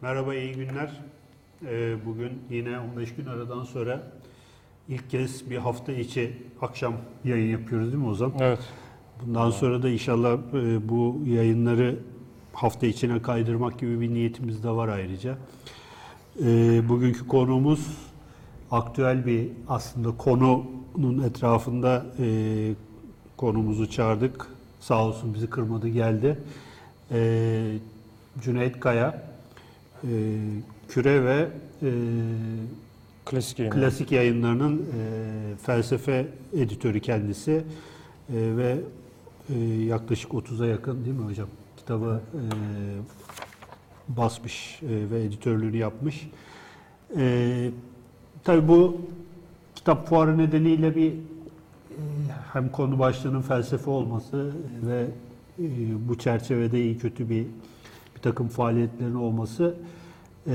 Merhaba, iyi günler. Ee, Bugün yine 15 gün aradan sonra ilk kez bir hafta içi akşam yayın yapıyoruz değil mi Ozan? Evet. Bundan sonra da inşallah e, bu yayınları hafta içine kaydırmak gibi bir niyetimiz de var ayrıca. Ee, Bugünkü konuğumuz aktüel bir aslında konunun etrafında e, konumuzu çağırdık. Sağ olsun bizi kırmadı geldi. Ee, Cüneyt Kaya, e, Küre ve e, Klasik yayın. Klasik yayınlarının e, felsefe editörü kendisi E, ve e, yaklaşık 30'a yakın değil mi hocam? Kitabı e, basmış e, ve editörlüğünü yapmış. E, tabii bu kitap fuarı nedeniyle bir e, hem konu başlığının felsefe olması ve e, bu çerçevede iyi kötü bir takım faaliyetlerin olması e,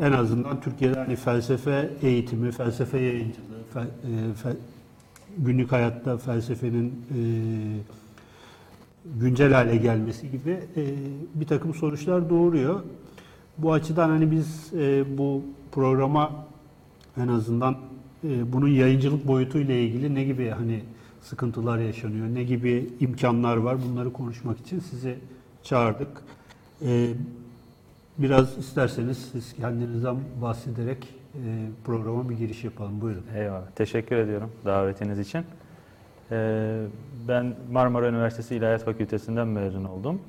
en azından Türkiye'de hani felsefe eğitimi, felsefe yayıncılığı, fe- e, fe- günlük hayatta felsefenin e, güncel hale gelmesi gibi e, bir takım sonuçlar doğuruyor. Bu açıdan hani biz e, bu programa en azından e, bunun yayıncılık boyutuyla ilgili ne gibi hani sıkıntılar yaşanıyor, ne gibi imkanlar var bunları konuşmak için sizi çağırdık. E, biraz isterseniz siz kendinizden bahsederek e, programa bir giriş yapalım. Buyurun. Eyvallah. Teşekkür ediyorum davetiniz için. Ee, ben Marmara Üniversitesi İlahiyat Fakültesinden mezun oldum.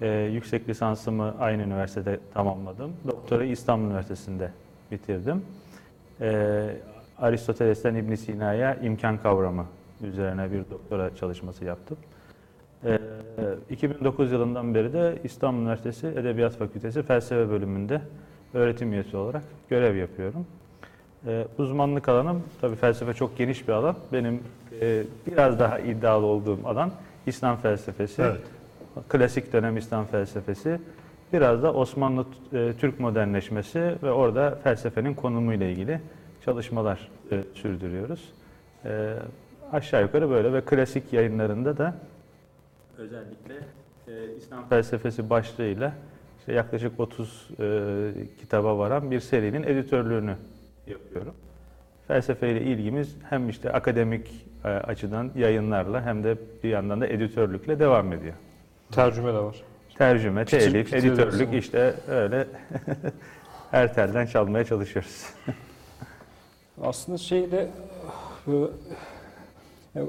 Ee, yüksek lisansımı aynı üniversitede tamamladım. Doktorayı İstanbul Üniversitesi'nde bitirdim. Ee, Aristoteles'ten İbn Sina'ya imkan kavramı üzerine bir doktora çalışması yaptım. Ee, 2009 yılından beri de İstanbul Üniversitesi Edebiyat Fakültesi Felsefe Bölümünde öğretim üyesi olarak görev yapıyorum. Ee, uzmanlık alanım, tabii felsefe çok geniş bir alan. Benim e, biraz daha iddialı olduğum alan İslam felsefesi, Evet. klasik dönem İslam felsefesi, biraz da Osmanlı e, Türk modernleşmesi ve orada felsefenin konumuyla ilgili çalışmalar e, sürdürüyoruz. E, aşağı yukarı böyle ve klasik yayınlarında da özellikle e, İslam felsefesi başlığıyla işte yaklaşık 30 e, kitaba varan bir serinin editörlüğünü yapıyorum. Felsefeyle ilgimiz hem işte akademik e, açıdan yayınlarla hem de bir yandan da editörlükle devam ediyor. Tercüme de var. Tercüme, telif, editörlük işte öyle her telden çalmaya çalışıyoruz. Aslında şeyde e, e,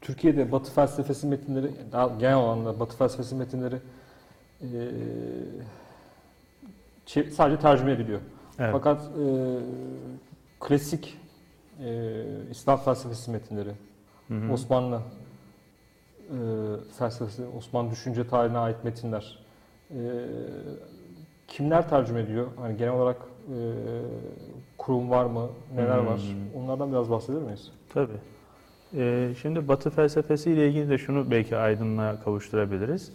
Türkiye'de Batı felsefesi metinleri, daha genel anlamda Batı felsefesi metinleri e, sadece tercüme ediliyor. Evet. Fakat e, klasik e, İslam felsefesi metinleri, Hı hı. Osmanlı e, felsefesi, Osmanlı düşünce tarihine ait metinler. E, kimler tercüme ediyor? Hani genel olarak e, kurum var mı? Neler var? Hmm. Onlardan biraz bahseder miyiz? Tabii. Ee, şimdi Batı felsefesi ile ilgili de şunu belki aydınlığa kavuşturabiliriz.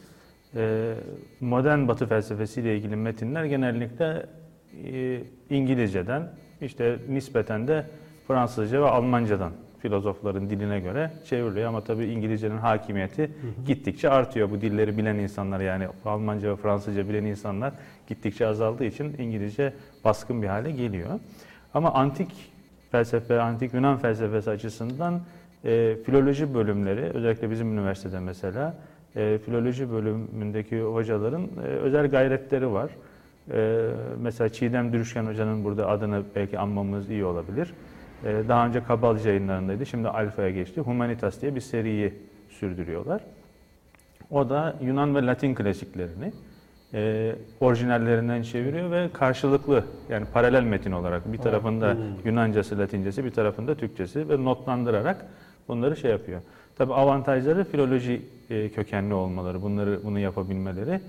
Ee, modern Batı felsefesi ile ilgili metinler genellikle e, İngilizceden, işte nispeten de Fransızca ve Almancadan filozofların diline göre çevriliyor ama tabii İngilizcenin hakimiyeti gittikçe artıyor. Bu dilleri bilen insanlar yani Almanca ve Fransızca bilen insanlar gittikçe azaldığı için İngilizce baskın bir hale geliyor. Ama antik felsefe, antik Yunan felsefesi açısından e, filoloji bölümleri, özellikle bizim üniversitede mesela, e, filoloji bölümündeki hocaların e, özel gayretleri var. E, mesela Çiğdem Dürüşken Hoca'nın burada adını belki anmamız iyi olabilir. E, daha önce Kabalcı yayınlarındaydı, şimdi Alfa'ya geçti. Humanitas diye bir seriyi sürdürüyorlar. O da Yunan ve Latin klasiklerini e, orijinallerinden çeviriyor ve karşılıklı yani paralel metin olarak bir tarafında Hmm. Yunancası, Latincesi, bir tarafında Türkçesi ve notlandırarak bunları şey yapıyor. Tabii avantajları filoloji e, kökenli olmaları, bunları bunu yapabilmeleri.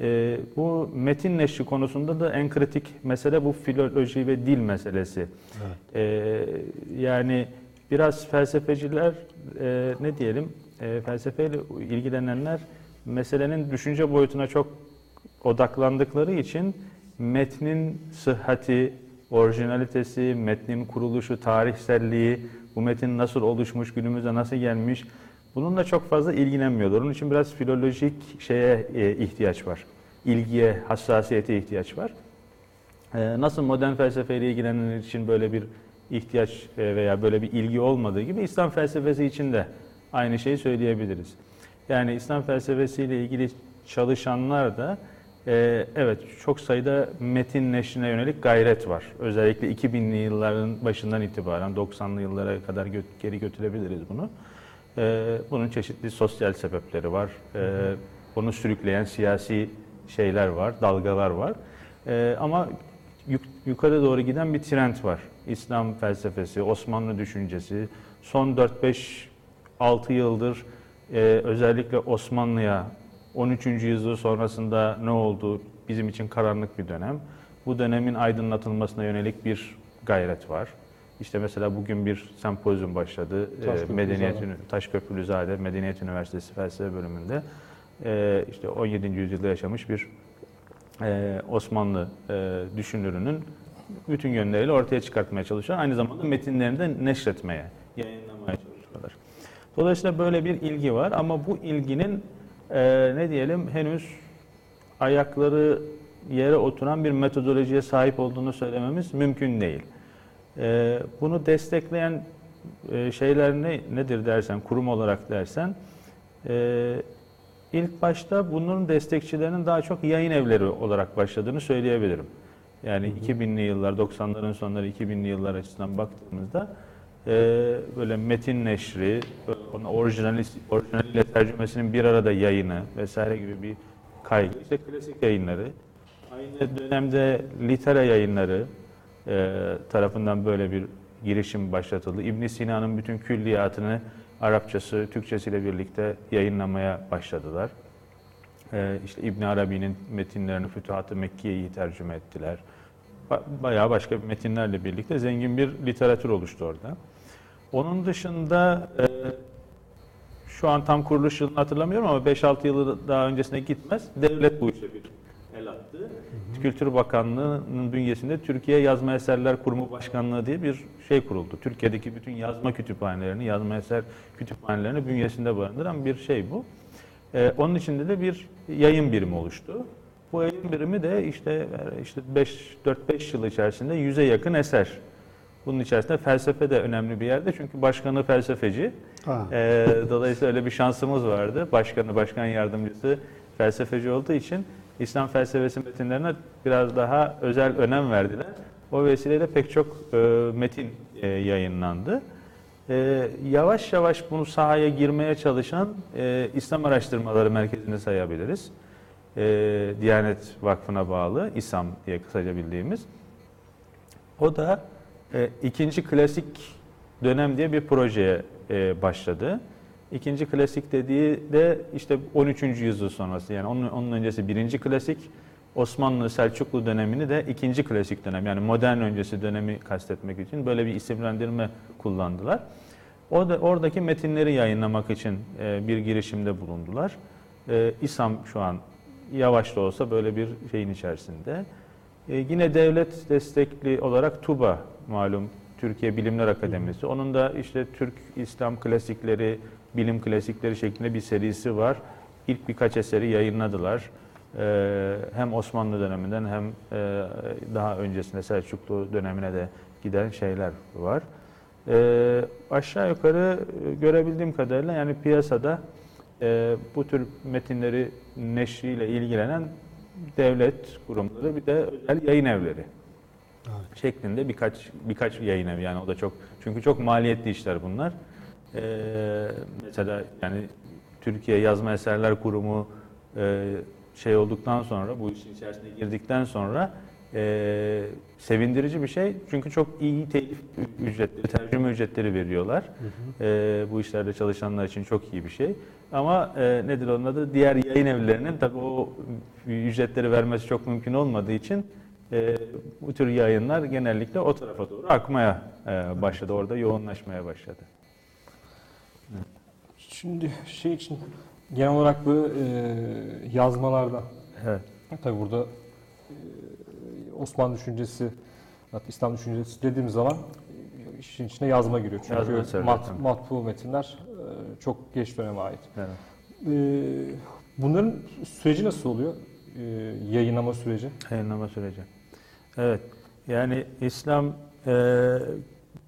E, bu metin neşri konusunda da en kritik mesele bu filoloji ve dil meselesi. E, yani biraz felsefeciler ne diyelim felsefeyle ilgilenenler meselenin düşünce boyutuna çok odaklandıkları için metnin sıhhati, orijinalitesi, metnin kuruluşu, tarihselliği, bu metin nasıl oluşmuş, günümüze nasıl gelmiş bununla çok fazla ilgilenmiyorlar. Onun için biraz filolojik şeye e, ihtiyaç var. ilgiye, hassasiyete ihtiyaç var. Ee, Nasıl modern felsefeyle ilgilenenler için böyle bir ihtiyaç e, veya böyle bir ilgi olmadığı gibi İslam felsefesi için de aynı şeyi söyleyebiliriz. Yani İslam felsefesiyle ilgili çalışanlar da e, evet çok sayıda metin neşrine yönelik gayret var. Özellikle 2000'li yılların başından itibaren 90'lı yıllara kadar geri götürebiliriz bunu. E, Bunun çeşitli sosyal sebepleri var. E, Bunu sürükleyen siyasi şeyler var, dalgalar var. Ama yuk- yukarı doğru giden bir trend var. İslam felsefesi, Osmanlı düşüncesi son 4-5-6 yıldır e, özellikle Osmanlı'ya 13. yüzyıl sonrasında ne oldu bizim için karanlık bir dönem. Bu dönemin aydınlatılmasına yönelik bir gayret var. İşte mesela bugün bir sempozyum başladı. E, Taşköprülüzade. Medeniyet Taşköprülüzade Medeniyet Üniversitesi Felsefe Bölümünde e, işte 17. yüzyılda yaşamış bir e, Osmanlı e, düşünürünün bütün yönleriyle ortaya çıkartmaya çalışıyor. Aynı zamanda metinlerini de neşretmeye, yayınlamaya çalışıyorlar. Dolayısıyla böyle bir ilgi var ama bu ilginin e, ne diyelim henüz ayakları yere oturan bir metodolojiye sahip olduğunu söylememiz mümkün değil. E, bunu destekleyen e, şeyler ne, nedir dersen, kurum olarak dersen, e, ilk başta bunun destekçilerinin daha çok yayın evleri olarak başladığını söyleyebilirim. Yani 2000'li yıllar, 90'ların sonları 2000'li yıllar açısından baktığımızda e, böyle metin neşri, orijinali, orijinaliyle tercümesinin bir arada yayını vesaire gibi bir kaygı. İşte klasik yayınları. Aynı dönemde litera yayınları e, tarafından böyle bir girişim başlatıldı. İbn Sina'nın bütün külliyatını Arapçası, Türkçesiyle birlikte yayınlamaya başladılar. Ee, işte İbn Arabi'nin metinlerini Fütuhat-ı Mekke'yi tercüme ettiler. Ba- Bayağı başka metinlerle birlikte zengin bir literatür oluştu orada. Onun dışında e, şu an tam kuruluş yılını hatırlamıyorum ama 5-6 yılı daha öncesine gitmez. Devlet bu işe bir el attı. Kültür Bakanlığı'nın bünyesinde Türkiye Yazma Eserler Kurumu Başkanlığı diye bir şey kuruldu. Türkiye'deki bütün yazma kütüphanelerini, yazma eser kütüphanelerini bünyesinde barındıran bir şey bu. Ee, onun içinde de bir yayın birimi oluştu. Bu yayın birimi de işte işte 5 4-5 yıl içerisinde yüze yakın eser. Bunun içerisinde felsefe de önemli bir yerde çünkü başkanı felsefeci. Ha. Ee, dolayısıyla öyle bir şansımız vardı. Başkanı, başkan yardımcısı felsefeci olduğu için İslam felsefesi metinlerine biraz daha özel önem verdiler. O vesileyle pek çok e, metin e, yayınlandı. E, yavaş yavaş bunu sahaya girmeye çalışan e, İslam Araştırmaları Merkezi'ni sayabiliriz. E, Diyanet Vakfı'na bağlı, İSAM diye kısaca bildiğimiz. O da e, ikinci klasik dönem diye bir projeye e, başladı. İkinci klasik dediği de işte 13. yüzyıl sonrası yani onun, onun öncesi birinci klasik, Osmanlı Selçuklu dönemini de ikinci klasik dönem yani modern öncesi dönemi kastetmek için böyle bir isimlendirme kullandılar. O da oradaki metinleri yayınlamak için e, bir girişimde bulundular. E, İSAM şu an yavaş da olsa böyle bir şeyin içerisinde. E, yine devlet destekli olarak TUBA malum Türkiye Bilimler Akademisi. Onun da işte Türk İslam klasikleri, bilim klasikleri şeklinde bir serisi var. İlk birkaç eseri yayınladılar. E, hem Osmanlı döneminden hem e, daha öncesinde Selçuklu dönemine de giden şeyler var. E, aşağı yukarı e, görebildiğim kadarıyla yani piyasada e, bu tür metinleri neşriyle ilgilenen devlet kurumları bir de özel yayın evleri şeklinde birkaç birkaç yayın evi yani o da çok çünkü çok maliyetli işler bunlar. Ee, mesela yani Türkiye Yazma Eserler Kurumu e, şey olduktan sonra bu işin içerisine girdikten sonra e, sevindirici bir şey çünkü çok iyi telif ücretleri, tercüme ücretleri veriyorlar. E, bu işlerde çalışanlar için çok iyi bir şey. Ama e, nedir onun adı? Diğer yayın evlerinin tabii o ücretleri vermesi çok mümkün olmadığı için e, bu tür yayınlar genellikle o tarafa doğru akmaya e, başladı. Orada yoğunlaşmaya başladı. Şimdi şey için genel olarak bu e, yazmalarda Evet. tabi burada Osmanlı düşüncesi, İslam düşüncesi dediğimiz zaman işin içine yazma giriyor. Yazma Çünkü eserler, mat, matbu metinler e, çok geç döneme ait. evet. E, bunların süreci nasıl oluyor? e, yayınlama süreci? Yayınlama süreci. Evet. Yani İslam e,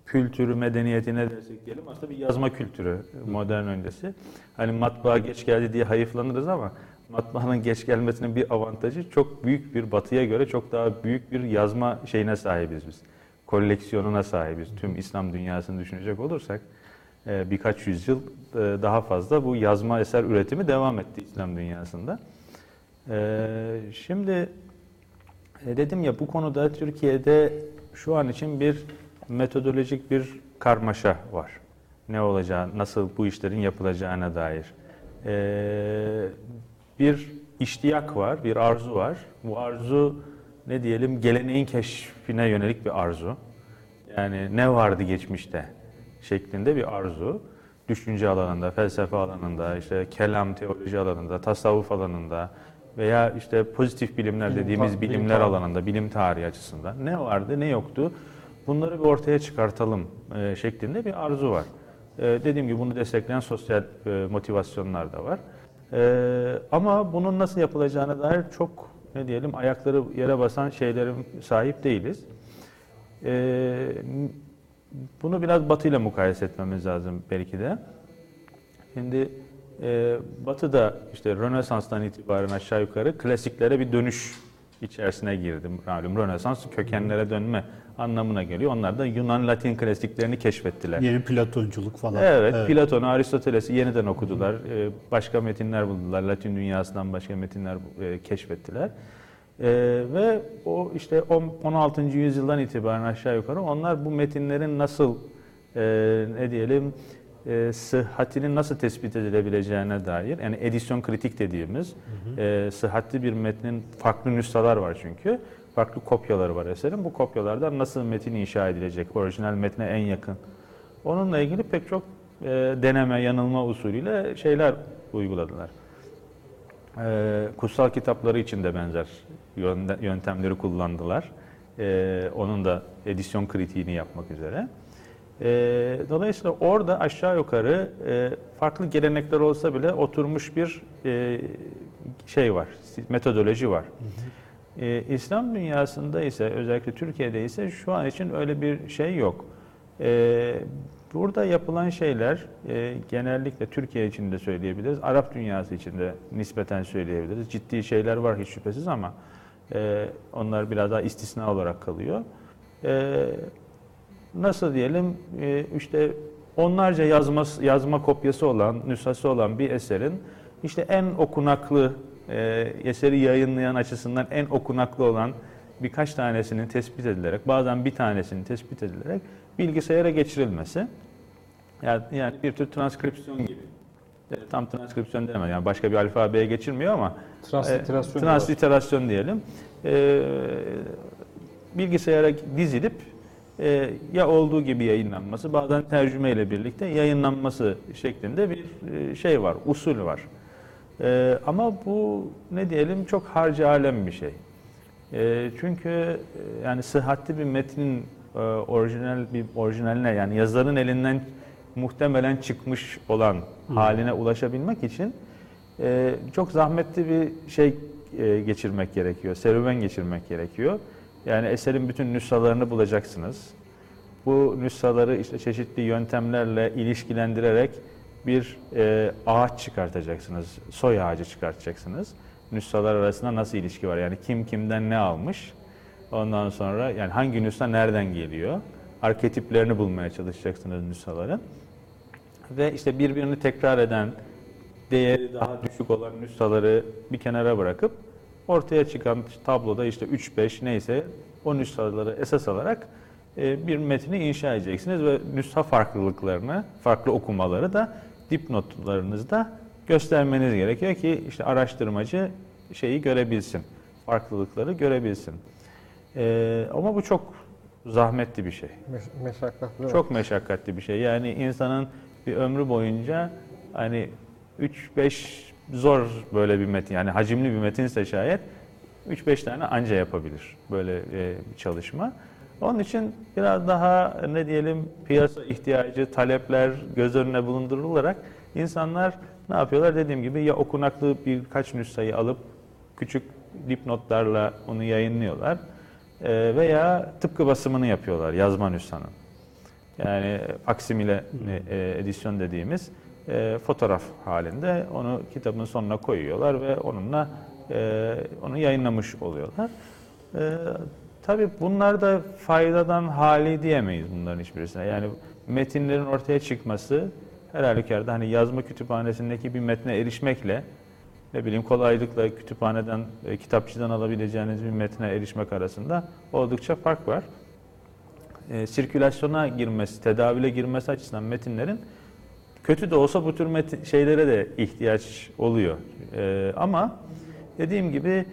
kültürü, medeniyeti ne dersek diyelim aslında bir yazma kültürü modern öncesi. Hani matbaa geç geldi diye hayıflanırız ama matbaanın geç gelmesinin bir avantajı çok büyük bir batıya göre çok daha büyük bir yazma şeyine sahibiz biz. Koleksiyonuna sahibiz. Tüm İslam dünyasını düşünecek olursak e, birkaç yüzyıl e, daha fazla bu yazma eser üretimi devam etti İslam dünyasında. E, Şimdi dedim ya bu konuda Türkiye'de şu an için bir metodolojik bir karmaşa var. Ne olacağı, nasıl bu işlerin yapılacağına dair. Bir iştiyak var, bir arzu var. Bu arzu ne diyelim geleneğin keşfine yönelik bir arzu. Yani ne vardı geçmişte şeklinde bir arzu. Düşünce alanında, felsefe alanında, işte kelam, teoloji alanında, tasavvuf alanında veya işte pozitif bilimler Bilim dediğimiz bilim bilimler tarihi. alanında, bilim tarihi açısından ne vardı, ne yoktu bunları bir ortaya çıkartalım e, şeklinde bir arzu var. E, dediğim gibi bunu destekleyen sosyal e, motivasyonlar da var. E, ama bunun nasıl yapılacağına dair çok ne diyelim ayakları yere basan şeylerin sahip değiliz. E, bunu biraz Batı ile mukayese etmemiz lazım belki de. Şimdi e, Batı'da işte Rönesans'tan itibaren aşağı yukarı klasiklere bir dönüş içerisine girdim. Rönesans kökenlere dönme anlamına geliyor. Onlar da Yunan Latin klasiklerini keşfettiler. Yeni Platonculuk falan. Evet, Platon'u, Aristoteles'i yeniden okudular. Ee, Başka metinler buldular. Latin dünyasından başka metinler e, keşfettiler. Ee, ve o işte on- 16. yüzyıldan itibaren aşağı yukarı onlar bu metinlerin nasıl e, ne diyelim e, sıhhatinin nasıl tespit edilebileceğine dair yani edisyon kritik dediğimiz e, sıhhatli bir metnin farklı nüshalar var çünkü. Farklı kopyaları var eserin. Bu kopyalardan nasıl metin inşa edilecek? Orijinal metne en yakın. Onunla ilgili pek çok e, deneme, yanılma usulüyle şeyler uyguladılar. E, kutsal kitapları için de benzer yöntemleri kullandılar. E, onun da edisyon kritiğini yapmak üzere. E, dolayısıyla orada aşağı yukarı e, farklı gelenekler olsa bile oturmuş bir e, şey var, metodoloji var. E, İslam dünyasında ise özellikle Türkiye'de ise şu an için öyle bir şey yok. E, burada yapılan şeyler e, genellikle Türkiye için de söyleyebiliriz, Arap dünyası için de nispeten söyleyebiliriz. Ciddi şeyler var hiç şüphesiz ama e, onlar biraz daha istisna olarak kalıyor. E, nasıl diyelim e, işte onlarca yazma, yazma kopyası olan, nüshası olan bir eserin işte en okunaklı e, eseri yayınlayan açısından en okunaklı olan birkaç tanesinin tespit edilerek, bazen bir tanesinin tespit edilerek bilgisayara geçirilmesi. Yani, yani bir tür transkripsiyon gibi. Tam transkripsiyon denemez. Yani başka bir alfabeye geçirmiyor ama Transliterasyon e, transliterasyon diyelim. E, bilgisayara dizilip e, ya olduğu gibi yayınlanması, bazen tercümeyle birlikte yayınlanması şeklinde bir e, şey var, usul var. E, ama bu ne diyelim çok harcı alem bir şey. E, çünkü e, yani sıhhatli bir metnin e, orijinal bir orijinaline yani yazarın elinden muhtemelen çıkmış olan haline ulaşabilmek için e, çok zahmetli bir şey e, geçirmek gerekiyor, serüven geçirmek gerekiyor. Yani eserin bütün nüshalarını bulacaksınız. Bu nüshaları işte çeşitli yöntemlerle ilişkilendirerek bir e, ağaç çıkartacaksınız, soy ağacı çıkartacaksınız. Nüshalar arasında nasıl ilişki var? Yani kim kimden ne almış? Ondan sonra yani hangi nüsha nereden geliyor? Arketiplerini bulmaya çalışacaksınız nüshaların. Ve işte birbirini tekrar eden, değeri daha düşük olan nüshaları bir kenara bırakıp ortaya çıkan tabloda işte 3-5 neyse o nüshaları esas alarak e, bir metni inşa edeceksiniz ve nüsha farklılıklarını, farklı okumaları da dipnotlarınızda göstermeniz gerekiyor ki işte araştırmacı şeyi görebilsin, farklılıkları görebilsin. E, ama bu çok zahmetli bir şey. Meş- meşakkatli. Çok meşakkatli bir şey. Yani insanın bir ömrü boyunca hani 3-5 zor böyle bir metin yani hacimli bir metinse şayet 3-5 tane anca yapabilir böyle e, bir çalışma. Onun için biraz daha ne diyelim piyasa ihtiyacı, talepler göz önüne bulundurularak insanlar ne yapıyorlar? Dediğim gibi ya okunaklı birkaç nüshayı alıp küçük dipnotlarla onu yayınlıyorlar. E, veya tıpkı basımını yapıyorlar yazma nüshanın. Yani faksimile e, edisyon dediğimiz e, fotoğraf halinde onu kitabın sonuna koyuyorlar ve onunla e, onu yayınlamış oluyorlar. E, tabii bunlar da faydadan hali diyemeyiz bunların hiçbirisine. Yani metinlerin ortaya çıkması her halükarda hani yazma kütüphanesindeki bir metne erişmekle ne bileyim kolaylıkla kütüphaneden, e, kitapçıdan alabileceğiniz bir metne erişmek arasında oldukça fark var. E, sirkülasyona girmesi, tedavüle girmesi açısından metinlerin kötü de olsa bu tür metin, şeylere de ihtiyaç oluyor. E, ama dediğim gibi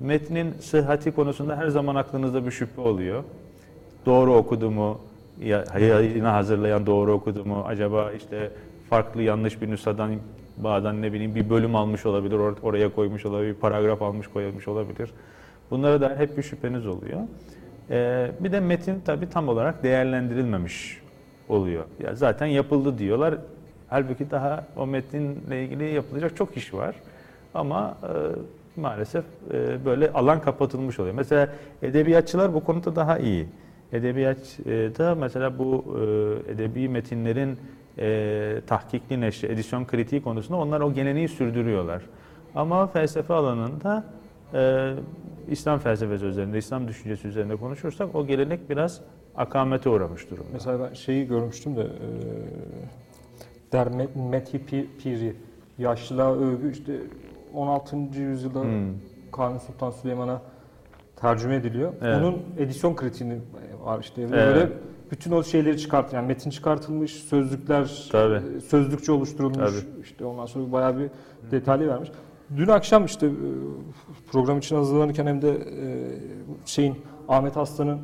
metnin sıhhati konusunda her zaman aklınızda bir şüphe oluyor. Doğru okudu mu, ya- yayına hazırlayan doğru okudu mu, acaba işte farklı yanlış bir nüshadan bazen ne bileyim bir bölüm almış olabilir, or- oraya koymuş olabilir, bir paragraf almış koymuş olabilir. Bunlara da hep bir şüpheniz oluyor. Ee, bir de metin tabii tam olarak değerlendirilmemiş oluyor. Ya zaten yapıldı diyorlar. Halbuki daha o metinle ilgili yapılacak çok iş var. Ama e, maalesef e, böyle alan kapatılmış oluyor. Mesela edebiyatçılar bu konuda daha iyi. Edebiyatta mesela bu e, edebi metinlerin e, tahkikli neşri, edisyon kritiği konusunda onlar o geleneği sürdürüyorlar. Ama felsefe alanında e, İslam felsefesi üzerinde, İslam düşüncesi üzerinde konuşursak o gelenek biraz akamete uğramış durumda. Mesela ben şeyi görmüştüm de e, Der Me- Methi Pi- Piri yaşlılığa övgü işte 16. yüzyılda Hmm. Kanuni Sultan Süleyman'a tercüme ediliyor. Evet. Onun edisyon kritiğini var işte. Evet. Böyle bütün o şeyleri çıkart yani metin çıkartılmış, sözlükler Tabii. e, sözlükçe oluşturulmuş. Tabii. İşte ondan sonra bayağı bir detaylı vermiş. Dün akşam işte e, program için hazırlanırken hem de e, şeyin Ahmet Aslan'ın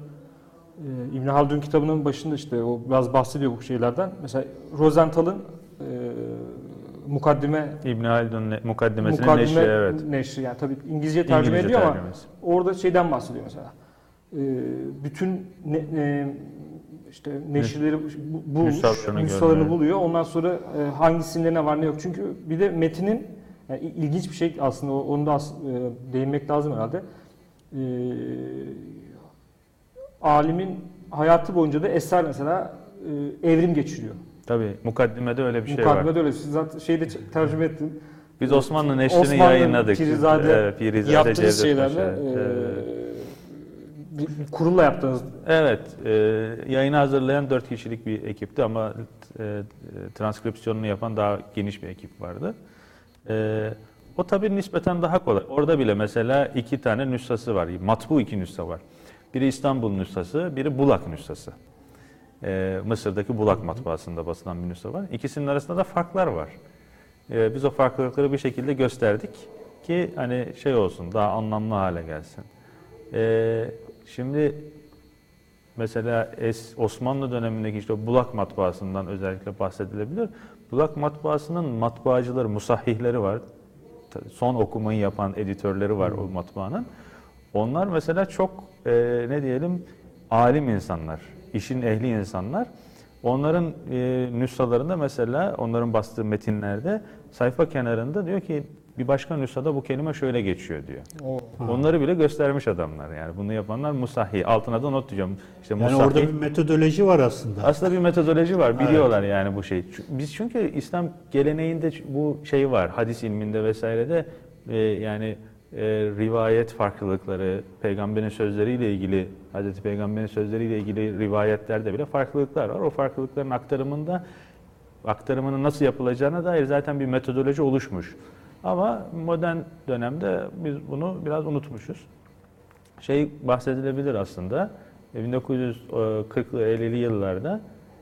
İbn Haldun kitabının başında işte o biraz bahsediyor bu şeylerden. Mesela Rosenthal'ın mukaddime İbn Haldun mukaddimesinin mukaddime neşri evet. neşri yani tabii İngilizce tercüme İngilizce ediyor ama tercümesi. orada şeyden bahsediyor mesela. E, bütün ne, ne- işte neşirleri bu- bulmuş, Nüshalarını buluyor. Ondan sonra e, hangisinde ne var ne yok. Çünkü bir de metinin yani il- ilginç bir şey aslında onu da as- e, değinmek lazım herhalde. E, alimin hayatı boyunca da eser mesela e, evrim geçiriyor. Tabii mukaddimede öyle bir şey var. Mukaddimede öyle. Siz zaten şeyde ç- tercüme ettin. Biz Osmanlı neşrini Osmanlı yayınladık. Pirizade Evet, Pirizade Yaptığınız şeylerle e, bir kurulla yaptığınız Evet, e, yayını hazırlayan dört kişilik bir ekipti ama e, transkripsiyonunu yapan daha geniş bir ekip vardı. E, o tabii nispeten daha kolay. Orada bile mesela iki tane nüshası var, matbu iki nüsha var. Biri İstanbul nüshası, biri Bulak nüshası. E, Mısır'daki Bulak matbaasında basılan bir nüsha var. İkisinin arasında da farklar var. E, biz o farklılıkları bir şekilde gösterdik ki hani şey olsun, daha anlamlı hale gelsin. E, şimdi Mesela es, Osmanlı dönemindeki işte Bulak matbaasından özellikle bahsedilebilir. Bulak matbaasının matbaacıları, musahhihleri var. Son okumayı yapan editörleri var o matbaanın. Onlar mesela çok e, ne diyelim alim insanlar, işin ehli insanlar. Onların e, nüshalarında mesela onların bastığı metinlerde sayfa kenarında diyor ki bir başka nüshada bu kelime şöyle geçiyor diyor. Onları bile göstermiş adamlar yani. Bunu yapanlar musahhi. Altına da not diyeceğim. İşte Yani musahhi. orada bir metodoloji var aslında. Aslında bir metodoloji var. Biliyorlar yani bu şey. Biz çünkü İslam geleneğinde bu şey var. Hadis ilminde vesairede e, yani e, rivayet farklılıkları, peygamberin sözleriyle ilgili, Hazreti Peygamber'in sözleriyle ilgili rivayetlerde bile farklılıklar var. O farklılıkların aktarımında aktarımının nasıl yapılacağına dair zaten bir metodoloji oluşmuş. Ama modern dönemde biz bunu biraz unutmuşuz. Şey bahsedilebilir aslında. E, 1940'lı 50'li yıllarda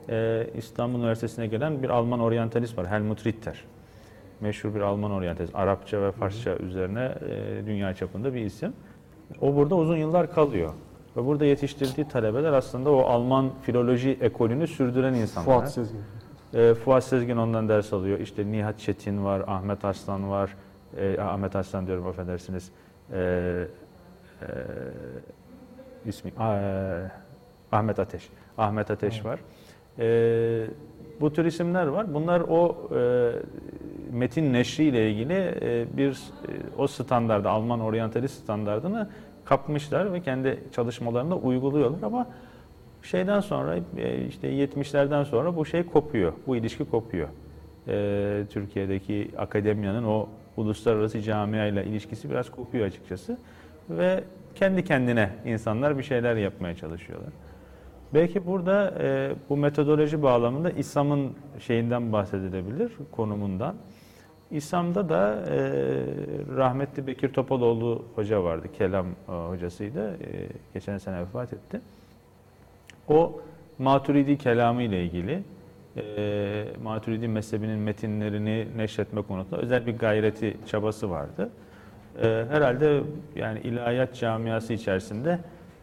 e, İstanbul Üniversitesi'ne gelen bir Alman oryantalist var. Helmut Ritter. Meşhur bir Alman oryantalist. Arapça ve Farsça üzerine e, dünya çapında bir isim. O burada uzun yıllar kalıyor. Ve burada yetiştirdiği talebeler aslında o Alman filoloji ekolünü sürdüren insanlar. Fuat Sezgin. E, Fuat Sezgin ondan ders alıyor. İşte Nihat Çetin var, Ahmet Arslan var. E, Ahmet Arslan diyorum affedersiniz. E, e, ismi e, Ahmet Ateş. Ahmet Ateş var. E, bu tür isimler var. Bunlar o e, metin neşri ile ilgili e, bir e, o standardı, Alman oryantalist standardını kapmışlar ve kendi çalışmalarında uyguluyorlar ama şeyden sonra e, işte 70'lerden sonra bu şey kopuyor. Bu ilişki kopuyor. E, Türkiye'deki akademiyanın o uluslararası camiayla ilişkisi biraz kopuyor açıkçası. Ve kendi kendine insanlar bir şeyler yapmaya çalışıyorlar. Belki burada e, bu metodoloji bağlamında İslam'ın şeyinden bahsedilebilir, konumundan. İslam'da da e, rahmetli Bekir Topaloğlu hoca vardı, kelam e, hocasıydı. E, geçen sene vefat etti. O Maturidi kelamı ile ilgili e, Maturidi mezhebinin metinlerini neşretme konusunda özel bir gayreti, çabası vardı. E, herhalde yani ilahiyat camiası içerisinde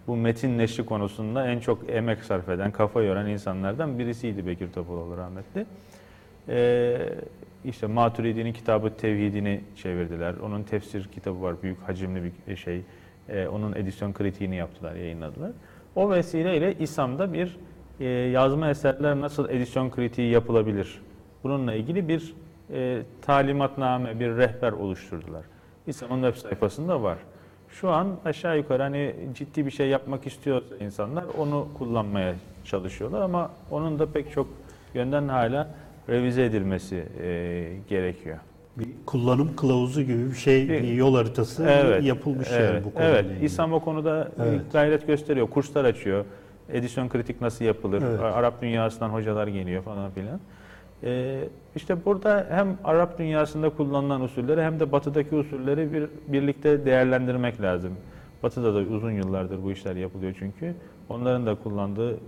bu metin neşri konusunda en çok emek sarf eden, kafa yoran insanlardan birisiydi Bekir Topaloğlu rahmetli. E, işte Maturidi'nin kitabı Tevhidini çevirdiler. Onun tefsir kitabı var, büyük hacimli bir şey. E, onun edisyon kritiğini yaptılar, yayınladılar. O vesileyle İslam'da bir e, yazma eserler nasıl edisyon kritiği yapılabilir? Bununla ilgili bir e, talimatname, bir rehber oluşturdular. İslam'ın web sayfasında var. Şu an aşağı yukarı hani ciddi bir şey yapmak istiyorsa insanlar onu kullanmaya çalışıyorlar ama onun da pek çok yönden hala revize edilmesi e, gerekiyor. Bir kullanım kılavuzu gibi bir şey, Bir- yol haritası Evet, yapılmış evet, yani bu konuyla Evet. İslam o konuda Evet. gayret gösteriyor, kurslar açıyor. Edisyon kritik nasıl yapılır, Evet. Arap dünyasından hocalar geliyor falan filan. Ee, işte burada hem Arap dünyasında kullanılan usulleri hem de batıdaki usulleri bir birlikte değerlendirmek lazım. Batıda da uzun yıllardır bu işler yapılıyor çünkü. Onların da kullandığı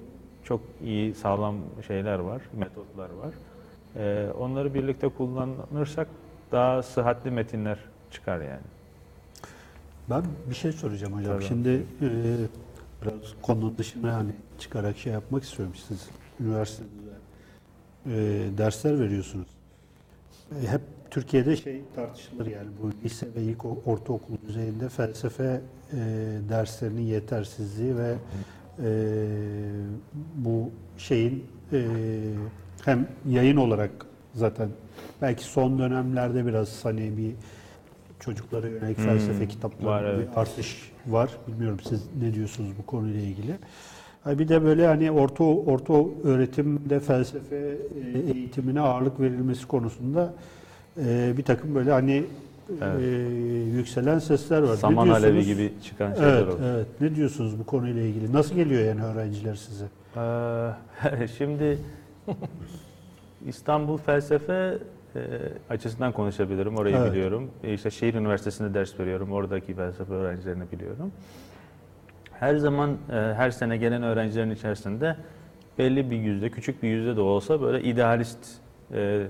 çok iyi, sağlam şeyler var, metotlar var. Ee, onları birlikte kullanırsak daha sıhhatli metinler çıkar yani. Ben bir şey soracağım hocam. Tabii. Şimdi e, biraz konunun dışına hani çıkarak şey yapmak istiyorum. Siz üniversitede e, dersler veriyorsunuz. E, hep Türkiye'de şey tartışılır yani bu lise ve ilk ortaokul düzeyinde felsefe e, derslerinin yetersizliği ve e, bu şeyin e, hem yayın olarak zaten belki son dönemlerde biraz hani bir çocuklara yönelik Hmm, felsefe var, kitaplarında evet. bir artış var. Bilmiyorum siz ne diyorsunuz bu konuyla ilgili. Bir de böyle hani orta orta öğretimde felsefe e, eğitimine ağırlık verilmesi konusunda e, bir takım böyle hani Evet. e, yükselen sesler var. Saman alevi gibi çıkan şeyler Evet, olur. evet. Ne diyorsunuz bu konuyla ilgili? Nasıl geliyor yani öğrenciler size? Ee, Şimdi İstanbul felsefe e, açısından konuşabilirim. Orayı Evet. biliyorum. E, İşte şehir üniversitesinde ders veriyorum. Oradaki felsefe öğrencilerini biliyorum. Her zaman e, her sene gelen öğrencilerin içerisinde belli bir yüzde, küçük bir yüzde de olsa böyle idealist, e,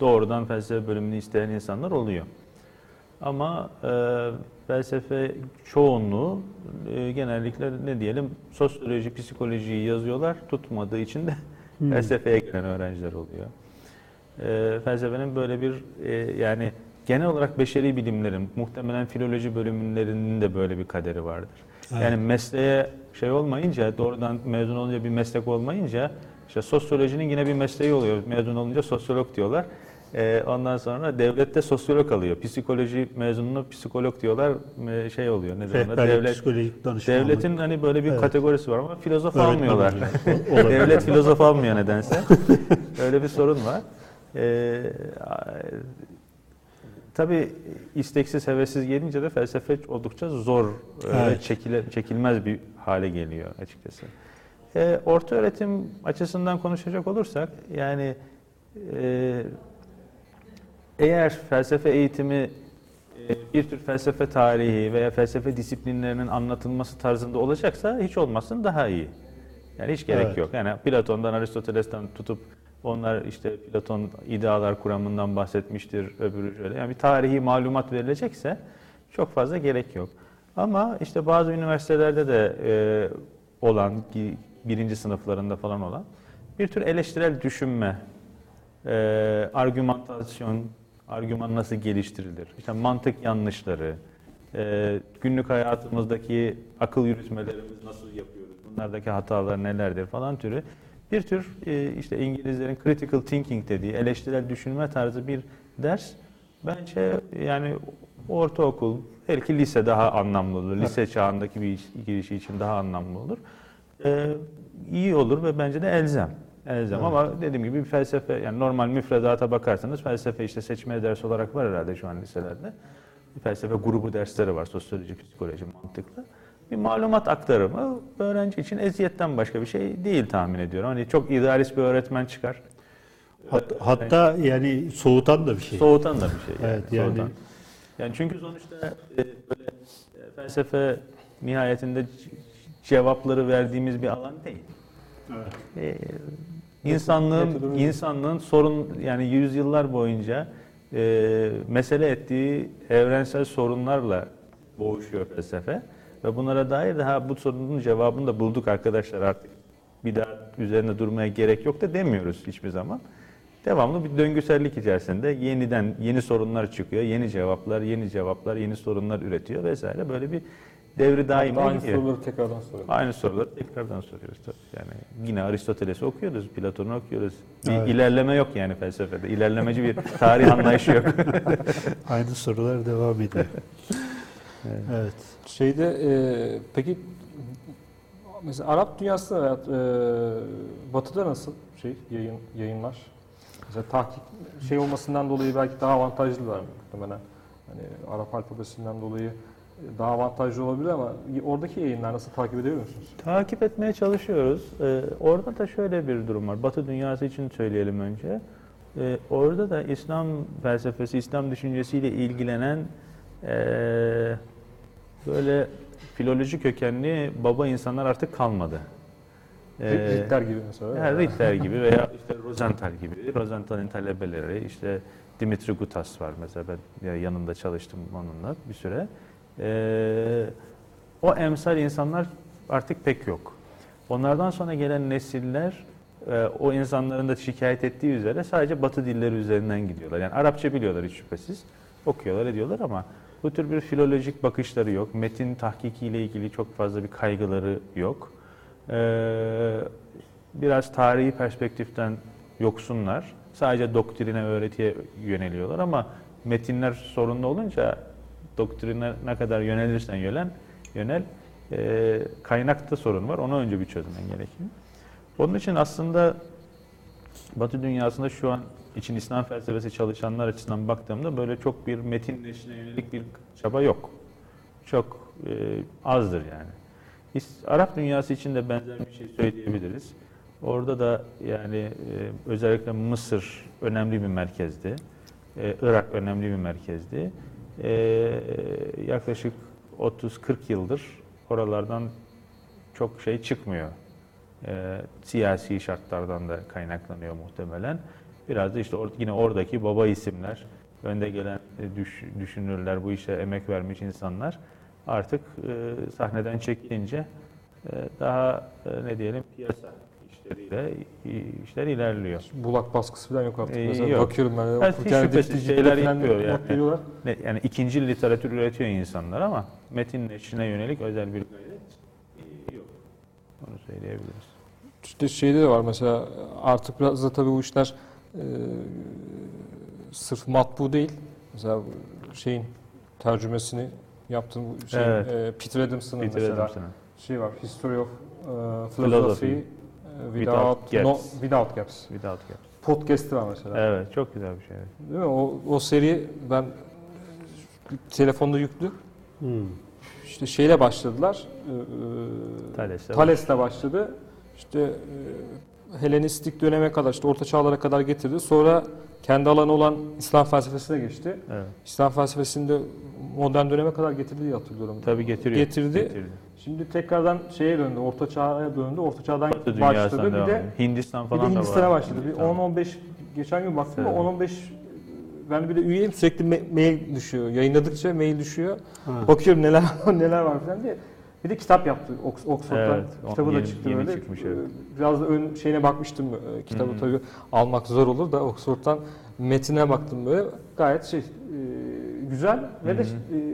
doğrudan felsefe bölümünü isteyen insanlar oluyor. Ama e, felsefe çoğunluğu e, genellikle ne diyelim sosyoloji, psikolojiyi yazıyorlar. Tutmadığı için de Hmm. felsefeye gelen öğrenciler oluyor. E, felsefenin böyle bir e, yani genel olarak beşeri bilimlerin, muhtemelen filoloji bölümlerinin de böyle bir kaderi vardır. Evet. Yani mesleğe şey olmayınca, doğrudan mezun olunca bir meslek olmayınca, işte sosyolojinin yine bir mesleği oluyor. Mezun olunca sosyolog diyorlar. Ee, ondan sonra devlette sosyolog alıyor. Psikoloji mezununu psikolog diyorlar. Ee, şey oluyor. Ne diyorlar? Devlet, psikolojik danışmanlık. devletin hani böyle bir Evet. kategorisi var ama filozof Öğretmen almıyorlar. Devlet filozof almıyor nedense. Öyle bir sorun var. Ee, tabii isteksiz, hevessiz gelince de felsefe oldukça zor, e, Evet. çekile, çekilmez bir hale geliyor açıkçası. Ee, orta öğretim açısından konuşacak olursak, yani e, eğer felsefe eğitimi e, bir tür felsefe tarihi veya felsefe disiplinlerinin anlatılması tarzında olacaksa hiç olmasın daha iyi. Yani hiç gerek Evet. yok. Yani Platon'dan, Aristoteles'ten tutup onlar işte Platon idealar kuramından bahsetmiştir, öbürü şöyle. Yani bir tarihi malumat verilecekse çok fazla gerek yok. Ama işte bazı üniversitelerde de e, olan, birinci sınıflarında falan olan bir tür eleştirel düşünme, e, argümantasyon, argüman nasıl geliştirilir, işte mantık yanlışları, e, günlük hayatımızdaki akıl yürütmelerimiz nasıl yapıyoruz, bunlardaki hatalar nelerdir falan türü bir tür e, işte İngilizlerin critical thinking dediği eleştirel düşünme tarzı bir ders bence yani ortaokul, belki lise daha anlamlı olur. Lise çağındaki bir iş- girişi için daha anlamlı olur. Ee, iyi olur ve bence de elzem. Elzem Evet. ama dediğim gibi bir felsefe, yani normal müfredata bakarsanız felsefe işte seçmeli ders olarak var herhalde şu an liselerde. Bir felsefe grubu dersleri var, sosyoloji, psikoloji, mantıklı. Bir malumat aktarımı öğrenci için eziyetten başka bir şey değil tahmin ediyorum. Hani çok idealist bir öğretmen çıkar. Hat- hatta yani soğutan da bir şey. Soğutan da bir şey. Evet, yani- soğutan. Yani çünkü sonuçta e, böyle e, felsefe nihayetinde cevapları verdiğimiz bir alan değil. E, insanlığın Metodoloji. insanlığın sorun yani yüzyıllar boyunca e, mesele ettiği evrensel sorunlarla boğuşuyor felsefe ve bunlara dair daha bu sorunun cevabını da bulduk arkadaşlar artık bir daha üzerine durmaya gerek yok da demiyoruz hiçbir zaman. Devamlı bir döngüsellik içerisinde yeniden yeni sorunlar çıkıyor, yeni cevaplar, yeni cevaplar, yeni sorunlar üretiyor vesaire. Böyle bir devri daima Aynı gidiyor. soruları tekrardan soruyorum. Aynı soruları tekrardan soruyoruz tabii. Yani yine Aristoteles'i okuyoruz, Platon'u okuyoruz. Bir Evet. ilerleme yok yani felsefede. İlerlemeci bir tarih anlayışı yok. Aynı sorular devam ediyor. evet. Şeyde e, peki mesela Arap dünyasında veya e, Batı'da nasıl şey yayın yayınlar? Mesela tahkik şey olmasından dolayı belki daha avantajlılar muhtemelen. Hani Arap alfabesinden dolayı daha avantajlı olabilir ama oradaki yayınlar nasıl takip ediyor musunuz? Takip etmeye çalışıyoruz. Ee, orada da şöyle bir durum var. Batı dünyası için söyleyelim önce. Ee, orada da İslam felsefesi, İslam düşüncesiyle ilgilenen ee, böyle filoloji kökenli baba insanlar artık kalmadı. Ee, Ritter gibi mesela. Yani Ritter gibi veya işte Rosenthal gibi. Rosenthal'in talebeleri işte Dimitri Gutas var mesela ben ya yanında çalıştım onunla bir süre. Ee, o emsal insanlar artık pek yok. Onlardan sonra gelen nesiller e, o insanların da şikayet ettiği üzere sadece batı dilleri üzerinden gidiyorlar. Yani Arapça biliyorlar hiç şüphesiz. Okuyorlar ediyorlar ama bu tür bir filolojik bakışları yok. Metin tahkikiyle ilgili çok fazla bir kaygıları yok. Ee, biraz tarihi perspektiften yoksunlar. Sadece doktrine, öğretiye yöneliyorlar ama metinler sorunlu olunca doktrine ne kadar yönelirsen yönen, yönel, e, kaynakta sorun var. Ona önce bir çözmen gerekiyor. Onun için aslında Batı dünyasında şu an için İslam felsefesi çalışanlar açısından baktığımda böyle çok bir metinleşine yönelik bir çaba yok. Çok e, azdır yani. İs- Arap dünyası için de benzer bir şey söyleyebiliriz. Orada da yani e, özellikle Mısır önemli bir merkezdi. E, Irak önemli bir merkezdi. E, yaklaşık 30-40 yıldır oralardan çok şey çıkmıyor. E, siyasi şartlardan da kaynaklanıyor muhtemelen. Biraz da işte or- yine oradaki baba isimler, önde gelen e, düş- düşünürler, bu işe emek vermiş insanlar artık e, sahneden çekilince e, daha e, ne diyelim piyasa i- işler ilerliyor. Bulak baskısı falan yok artık. Ee, mesela yok. bakıyorum ben. Evet, hiç şüphesiz şeyler yapıyor yani. veriyorlar. Yani ikinci literatür üretiyor insanlar ama metinleşine yönelik özel bir gayret e, yok. Onu söyleyebiliriz. İşte şeyde de var mesela artık biraz da tabii bu işler e, sırf matbu değil. Mesela şeyin tercümesini yaptığım bu şey Evet. e, Peter Adams'ın Peter mesela Adams'ın. şey var History of e, Philosophy Philosophy Without without, no, gaps. without gaps. Without Gaps. Podcast'ı var mesela. Evet, çok güzel bir şey. evet. Değil mi? O, o seri ben telefonda yüklü. Hmm. İşte şeyle başladılar. E, e, Thales'le Thales'le başladı. İşte e, Helenistik döneme kadar, işte Orta Çağlara kadar getirdi. Sonra kendi alanı olan İslam felsefesine geçti. Evet. İslam felsefesinde modern döneme kadar getirdi diye hatırlıyorum. Tabii getiriyor. Getirdi. Şimdi tekrardan şeye döndü, Orta Çağ'a döndü. Orta Çağ'dan Batı başladı. Bir de. Hindistan bir falan de da Hindistan'a var. başladı. Bir Tamam. 10-15 geçen gün baktım da Evet. 10-15 ben bir de üyeyim sürekli ma- mail düşüyor. Yayınladıkça mail düşüyor. Ha. Bakıyorum neler neler var falan diye. Bir de kitap yaptı Ox- Oxford'dan. Evet, Kitabı da yeni- çıktı yeni böyle. çıkmış, evet. Biraz da ön şeyine bakmıştım. Ee, Kitabı Hı hı. tabii almak zor olur da Oxford'dan metine baktım böyle. Gayet şey e, güzel ve de Hı e,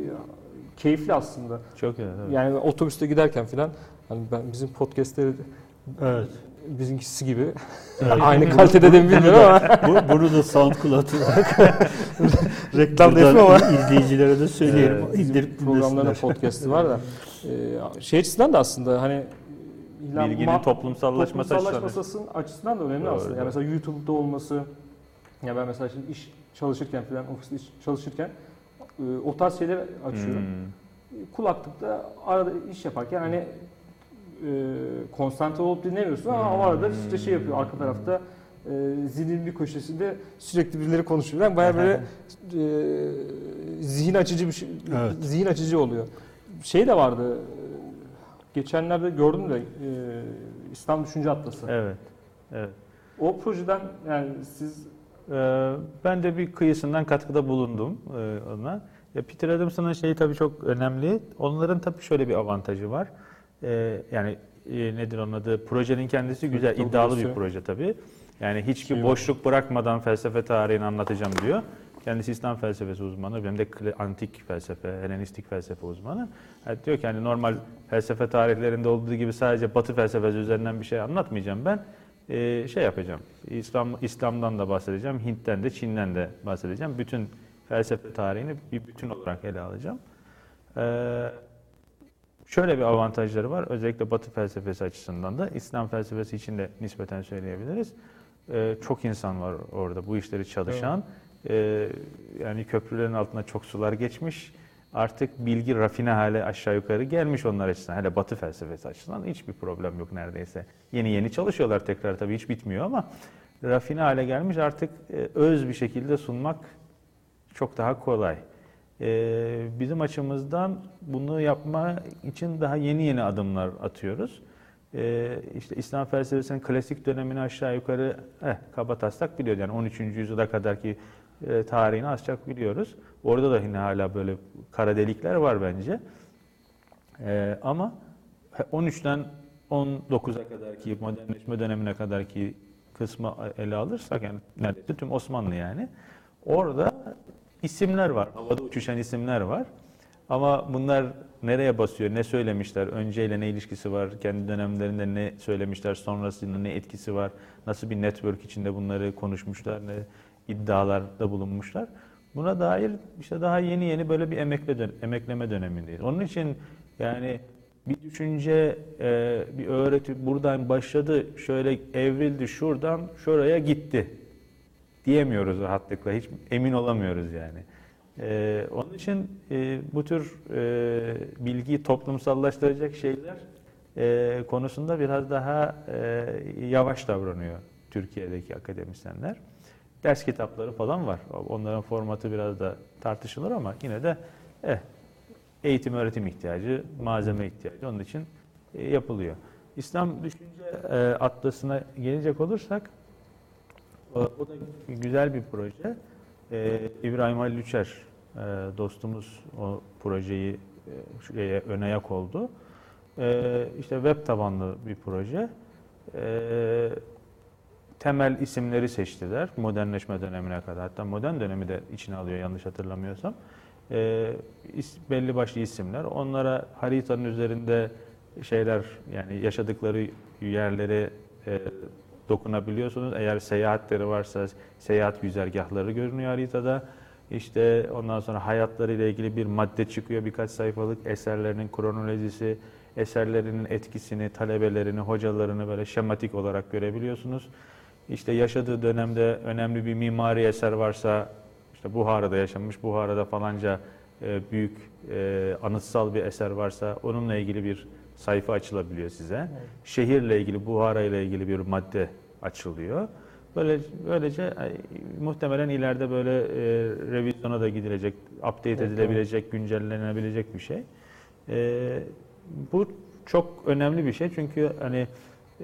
keyifli aslında. Çok güzel. evet. Yani otobüste giderken falan hani ben bizim podcast'leri Evet. bizimkisi gibi aynı kalitede de mi bilmiyorum ama Bu, bunu da SoundCloud olarak reklam da ama izleyicilere de söyleyelim. Ee, bizim İndirip programların podcast'i var da e, şey açısından da aslında hani Bilginin ma- toplumsallaşması açısından. toplumsallaşması açısından da önemli Doğru, aslında. Yani mesela YouTube'da olması ya ben mesela şimdi iş çalışırken falan ofiste iş çalışırken o tarz şeyleri açıyorum. Hmm. Kulaklıkta arada iş yaparken hani e, konsantre olup dinlemiyorsun ama o arada işte şey yapıyor arka tarafta e, zilin bir köşesinde sürekli birileri konuşuyor. Yani bayağı böyle e, zihin açıcı bir şey, Evet. zihin açıcı oluyor. Şey de vardı. e, Geçenlerde gördüm de e, İslam Düşünce Atlası. Evet. Evet. O projeden yani siz ben de bir kıyısından katkıda bulundum e, ona. Peter Adams'ın şeyi tabii çok önemli. Onların tabii şöyle bir avantajı var. Ee, yani e, nedir onun adı? Projenin kendisi güzel, Çok iddialı bir proje tabii. Yani hiçbir Şey var. boşluk bırakmadan felsefe tarihini anlatacağım diyor. Kendisi İslam felsefesi uzmanı, benim de antik felsefe, Helenistik felsefe uzmanı. Yani diyor ki hani normal felsefe tarihlerinde olduğu gibi sadece Batı felsefesi üzerinden bir şey anlatmayacağım ben. Ee, şey yapacağım. İslam İslam'dan da bahsedeceğim, Hint'ten de, Çin'den de bahsedeceğim. Bütün felsefe tarihini bir bütün olarak ele alacağım. Ee, şöyle bir avantajları var. Özellikle Batı felsefesi açısından da İslam felsefesi için de nispeten söyleyebiliriz. Ee, çok insan var orada bu işleri çalışan. Ee, yani köprülerin altına çok sular geçmiş. Artık bilgi rafine hale aşağı yukarı gelmiş onlar açısından. Hele Batı felsefesi açısından hiçbir problem yok neredeyse. Yeni yeni çalışıyorlar tekrar tabii hiç bitmiyor ama rafine hale gelmiş artık e, öz bir şekilde sunmak çok daha kolay. Ee, bizim açımızdan bunu yapma için daha yeni yeni adımlar atıyoruz. Ee, işte İslam felsefesinin klasik dönemini aşağı yukarı eh, kaba taslak biliyoruz. Yani 13. yüzyıla kadarki e, tarihini az çok biliyoruz. Orada da yine hala böyle kara delikler var bence. Ee, ama 13'ten 19'a kadarki modernleşme dönemine kadarki kısmı ele alırsak yani neredeyse tüm Osmanlı yani. Orada isimler var. Havada uçuşan isimler var. Ama bunlar nereye basıyor, ne söylemişler, önceyle ne ilişkisi var, kendi dönemlerinde ne söylemişler, sonrasında ne etkisi var, nasıl bir network içinde bunları konuşmuşlar, ne iddialarda bulunmuşlar. Buna dair işte daha yeni yeni böyle bir emekle emekleme dönemindeyiz. Onun için yani bir düşünce, e, bir öğreti buradan başladı, şöyle evrildi, şuradan şuraya gitti diyemiyoruz rahatlıkla. Hiç emin olamıyoruz yani. Ee, onun için e, bu tür e, bilgiyi toplumsallaştıracak şeyler e, konusunda biraz daha e, yavaş davranıyor Türkiye'deki akademisyenler. Ders kitapları falan var. Onların formatı biraz da tartışılır ama yine de eh, eğitim öğretim ihtiyacı, malzeme ihtiyacı onun için e, yapılıyor. İslam Düşünce e, Atlası'na gelecek olursak o, o da güzel bir proje. Ee, İbrahim Halil Üçer e, dostumuz o projeyi e, şuraya ön ayak oldu. Ee, işte web tabanlı bir proje. Ee, temel isimleri seçtiler modernleşme dönemine kadar. Hatta modern dönemi de içine alıyor yanlış hatırlamıyorsam. Ee, is- belli başlı isimler. Onlara haritanın üzerinde şeyler yani yaşadıkları yerleri e, dokunabiliyorsunuz. Eğer seyahatleri varsa seyahat güzergahları görünüyor haritada. İşte ondan sonra hayatları ile ilgili bir madde çıkıyor birkaç sayfalık eserlerinin kronolojisi, eserlerinin etkisini, talebelerini, hocalarını böyle şematik olarak görebiliyorsunuz. İşte yaşadığı dönemde önemli bir mimari eser varsa işte Buhara'da yaşamış, Buhara'da falanca e, büyük e, anıtsal bir eser varsa onunla ilgili bir sayfa açılabiliyor size. Şehirle ilgili, Buhara ile ilgili bir madde açılıyor. Böyle böylece e, muhtemelen ileride böyle e, revizyona da gidilecek, update Evet, edilebilecek, güncellenebilecek bir şey. E, bu çok önemli bir şey çünkü hani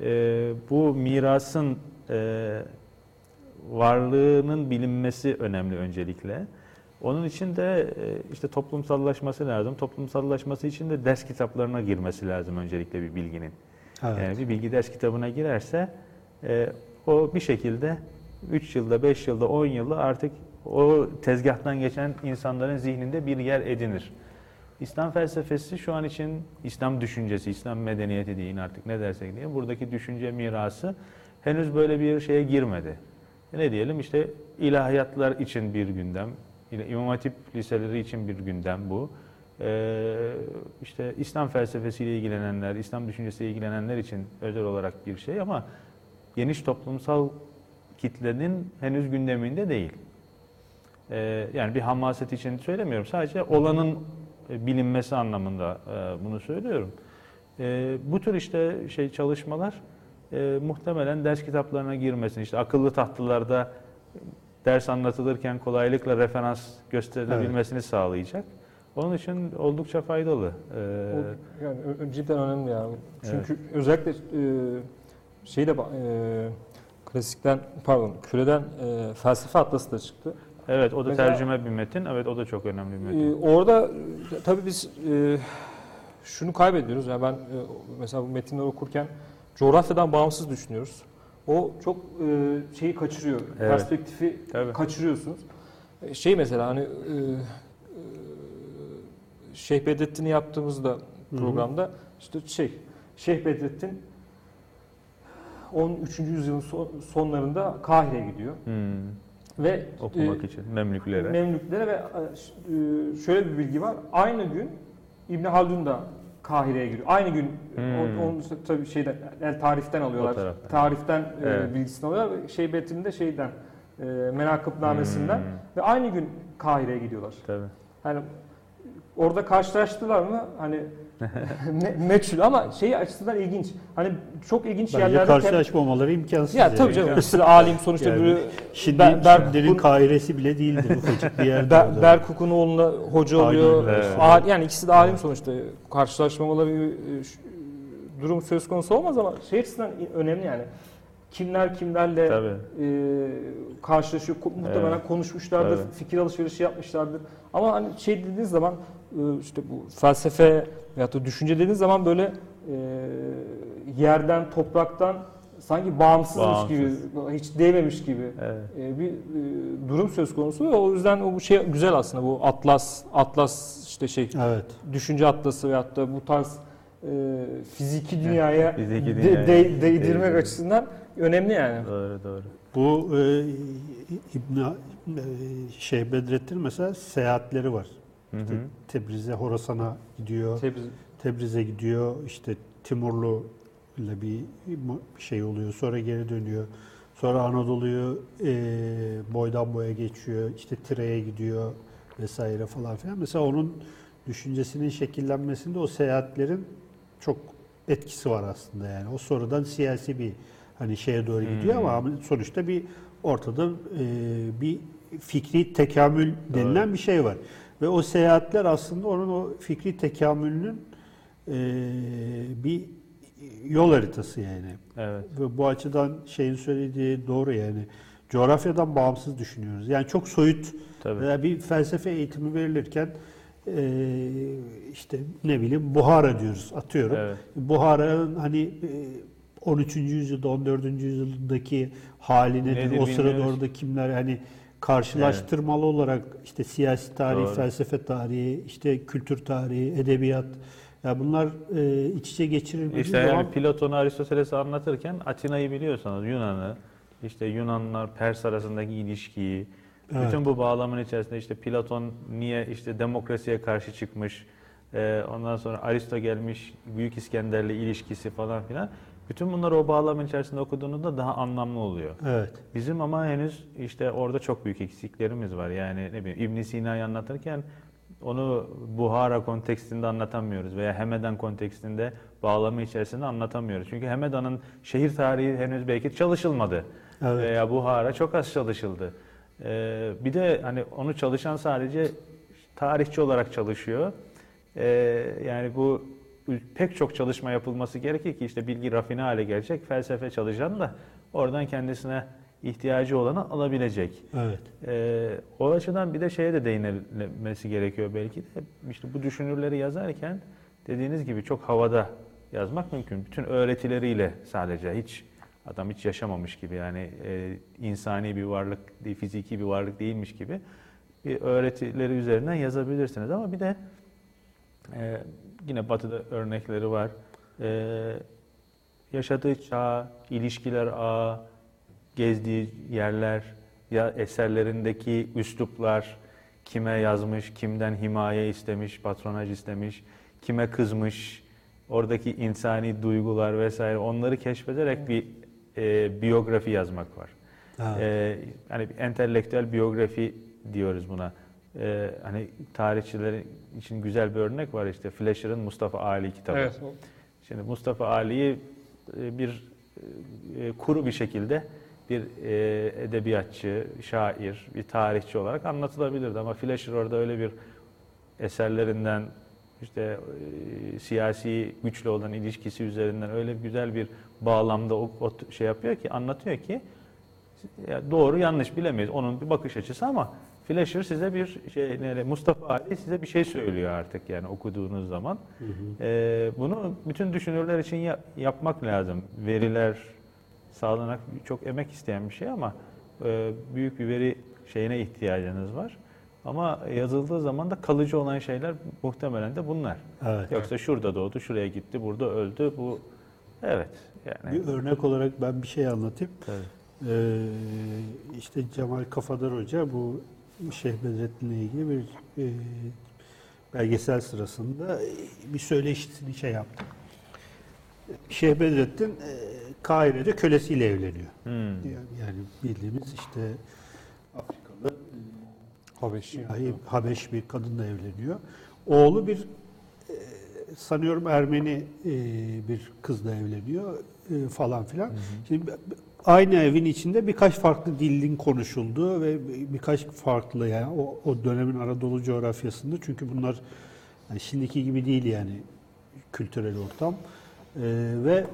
e, bu mirasın e, varlığının bilinmesi önemli öncelikle. Onun için de e, işte toplumsallaşması lazım. Toplumsallaşması için de ders kitaplarına girmesi lazım öncelikle bir bilginin. Evet. Yani bir bilgi ders kitabına girerse e, o bir şekilde 3 yılda, 5 yılda, 10 yılda artık o tezgahtan geçen insanların zihninde bir yer edinir. İslam felsefesi şu an için İslam düşüncesi, İslam medeniyeti deyin artık ne dersek diye buradaki düşünce mirası henüz böyle bir şeye girmedi. E Ne diyelim işte ilahiyatlar için bir gündem, İmam Hatip liseleri için bir gündem bu. Ee, işte İslam felsefesiyle ilgilenenler, İslam düşüncesiyle ilgilenenler için özel olarak bir şey ama geniş toplumsal kitlenin henüz gündeminde değil. Ee, yani bir hamaset için söylemiyorum. Sadece olanın e, bilinmesi anlamında e, bunu söylüyorum. E, bu tür işte şey çalışmalar e, muhtemelen ders kitaplarına girmesin. İşte akıllı tahtalarda ders anlatılırken kolaylıkla referans gösterilebilmesini sağlayacak. Onun için oldukça faydalı. E, O yani cidden önemli ya. Çünkü özellikle e, şeyde ba- e, klasikten pardon küreden e, felsefe atlası da çıktı. evet o da Mesela- tercüme bir metin. Evet o da çok önemli bir metin. E, orada e, tabii biz e, şunu kaybediyoruz. Yani ben e, mesela bu metinleri okurken coğrafyadan bağımsız düşünüyoruz. O çok e, şeyi kaçırıyor. Evet. Perspektifi Tabii. kaçırıyorsunuz. E, Şey mesela hani e, e, Şeyh Bedrettin'i yaptığımızda programda işte şey Şeyh Bedrettin 13. yüzyılın son- sonlarında Kahire'ye gidiyor Hmm, ve okumak e, için Memlüklere. Memlüklere ve e, şöyle bir bilgi var. Aynı gün İbn Haldun da Kahire'ye giriyor. Aynı gün Hmm. o- onun işte tabii şeyden el tariften alıyorlar. Tariften e, Evet. bilgisini alıyorlar. ve Şey Bedrettin'in de şeyden e, Menakıbnamesi'nden Hmm, ve aynı gün Kahire'ye gidiyorlar. tabii. Hani orada karşılaştılar mı? Hani me- meçhul ama şey açısından ilginç. Hani çok ilginç Bence yerlerde karşılaşmamaları imkansız. ya tabii canım bir sürü alim sonuçta Yani bir Şimdi, Ber- Ber- şimdinin bu- Kahire'si bile değildir ufacık bir yerde. Ber. Berkuk'un oğluna hoca oluyor. Aynen, evet. Yani ikisi de alim sonuçta. Karşılaşmamaları e, ş- durum söz konusu olmaz ama şey açısından önemli yani. Kimler kimlerle Tabii. e, karşılaşıyor. Muhtemelen Evet. konuşmuşlardır, Tabii. fikir alışverişi yapmışlardır. Ama hani şey dediğiniz zaman e, işte bu felsefe veyahut da düşünce dediğiniz zaman böyle e, yerden, topraktan sanki bağımsızmış Bağımsız. gibi, hiç değmemiş gibi Evet. e, bir e, durum söz konusu. ve O yüzden o bu şey güzel aslında bu atlas, atlas işte şey Evet. düşünce atlası veyahut da bu tarz e, fiziki dünyaya Fiziki de- dünyaya de- değdirmek değdirmek. açısından önemli yani. Doğru doğru. Bu e, İbn e, şey Bedrettin mesela seyahatleri var. Hı. Tebriz'e, Horasan'a gidiyor. Tebriz. Tebriz'e gidiyor. İşte Timurlu ile bir şey oluyor. Sonra geri dönüyor. Sonra Anadolu'yu e, boydan boya geçiyor. İşte Tire'ye gidiyor vesaire falan filan. Mesela onun düşüncesinin şekillenmesinde o seyahatlerin çok etkisi var aslında yani. O sonradan siyasi bir hani şeye doğru gidiyor Hmm. ama sonuçta bir ortada e, bir fikri tekamül denilen bir şey var. Ve o seyahatler aslında onun o fikri tekamülünün e, bir yol haritası yani. Evet. Ve bu açıdan şeyin söylediği doğru yani. Coğrafyadan bağımsız düşünüyoruz. Yani çok soyut Tabii. veya bir felsefe eğitimi verilirken e, işte ne bileyim Buhara diyoruz atıyorum. Evet. Buhara'nın hani e, 13. yüzyılda 14. yüzyıldaki hali nedir? Nedir o sırada orada kimler hani karşılaştırmalı olarak işte siyasi tarih, Doğru. felsefe tarihi, işte kültür tarihi, edebiyat ya bunlar e, iç içe geçirildiği İşte zaman yani Platon'u Aristoteles'i anlatırken Atina'yı biliyorsanız Yunan'ı, işte Yunanlar Pers arasındaki ilişkiyi, Evet. bütün bu bağlamın içerisinde işte Platon niye işte demokrasiye karşı çıkmış, e, ondan sonra Aristo gelmiş, Büyük İskender'le ilişkisi falan filan. Bütün bunları o bağlamın içerisinde okuduğunuzda daha anlamlı oluyor. evet. Bizim ama henüz işte orada çok büyük eksiklerimiz var. Yani ne bileyim İbn Sina'yı anlatırken onu Buhara kontekstinde anlatamıyoruz veya Hemedan kontekstinde bağlamı içerisinde anlatamıyoruz. Çünkü Hemedan'ın şehir tarihi henüz belki çalışılmadı. Evet. Veya Buhara çok az çalışıldı. Ee, bir de hani onu çalışan sadece tarihçi olarak çalışıyor. Ee, yani bu pek çok çalışma yapılması gerekir ki işte bilgi rafine hale gelecek. Felsefe çalışan da oradan kendisine ihtiyacı olanı alabilecek. Evet. Ee, o açıdan bir de şeye de değinilmesi gerekiyor belki de. İşte bu düşünürleri yazarken dediğiniz gibi çok havada yazmak mümkün. Bütün öğretileriyle sadece hiç adam hiç yaşamamış gibi yani e, insani bir varlık, fiziki bir varlık değilmiş gibi bir öğretileri üzerinden yazabilirsiniz. Ama bir de Ee, yine batıda örnekleri var. Ee, yaşadığı çağ, ilişkiler ağı, gezdiği yerler, ya eserlerindeki üsluplar, kime yazmış, kimden himaye istemiş, patronaj istemiş, kime kızmış, oradaki insani duygular vesaire onları keşfederek bir e, biyografi yazmak var. Ee, hani bir entelektüel biyografi diyoruz buna. Ee, hani tarihçiler için güzel bir örnek var işte Fleischer'ın Mustafa Ali kitabı. Evet. Şimdi Mustafa Ali'yi e, bir e, kuru bir şekilde bir e, edebiyatçı, şair, bir tarihçi olarak anlatılabilirdi ama Fleischer orada öyle bir eserlerinden işte e, siyasi güçle olan ilişkisi üzerinden öyle güzel bir bağlamda o, o şey yapıyor ki anlatıyor ki ya doğru yanlış bilemeyiz. Onun bir bakış açısı ama Fleischer size bir şey ne- Mustafa Ali size bir şey söylüyor artık yani okuduğunuz zaman. Hı hı. Ee, bunu bütün düşünürler için ya- yapmak lazım. Veriler sağlanak çok emek isteyen bir şey ama e, büyük bir veri şeyine ihtiyacınız var. Ama yazıldığı zaman da kalıcı olan şeyler muhtemelen de bunlar. Evet. Yoksa şurada doğdu, şuraya gitti, burada öldü. Bu evet yani. Bir örnek olarak ben bir şey anlatayım. Tabii. Ee, işte Cemal Kafadar Hoca bu Şeyh Bedrettin'le ilgili bir e, belgesel sırasında bir söyleşisini şey yaptı. Şeyh Bedrettin e, Kahire'de kölesiyle evleniyor. Hmm. Yani, yani bildiğimiz işte Afrikalı e, Habeş. siyahi Habeş bir kadınla evleniyor. Oğlu bir e, sanıyorum Ermeni e, bir kızla evleniyor e, falan filan. Şimdi aynı evin içinde birkaç farklı dilin konuşulduğu ve birkaç farklı yani o, o dönemin Anadolu coğrafyasında çünkü bunlar yani şimdiki gibi değil yani kültürel ortam E, ve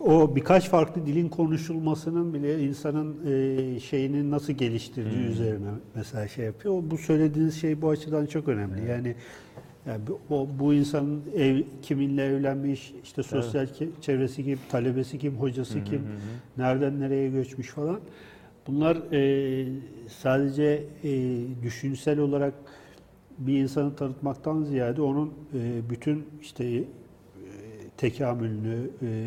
o birkaç farklı dilin konuşulmasının bile insanın e, şeyini nasıl geliştirdiği Hmm. üzerine mesela şey yapıyor. Bu söylediğiniz şey bu açıdan çok önemli. Yani yani bu, o, bu insanın ev, kiminle evlenmiş, işte sosyal ke- çevresi kim, talebesi kim, hocası Hı hı kim, hı. nereden nereye göçmüş falan. Bunlar e, sadece e, düşünsel olarak bir insanı tanıtmaktan ziyade onun e, bütün işte e, tekamülünü, e,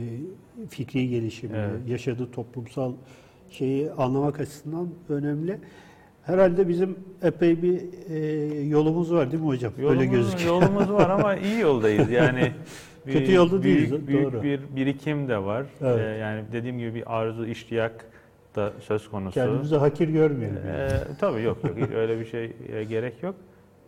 fikri gelişimini, Evet. yaşadığı toplumsal şeyi anlamak açısından önemli. Herhalde bizim epey bir e, yolumuz var değil mi hocam? Öyle Yolumuz, gözüküyor. yolumuz var ama iyi yoldayız. Yani bir- Kötü yolda büyük, değiliz, Büyük doğru. bir birikim de var. Evet. Ee, yani dediğim gibi bir arzu, iştiyak da söz konusu. Kendimizi hakir görmeyelim. yani. Ee, tabii yok yok öyle bir şey e, gerek yok.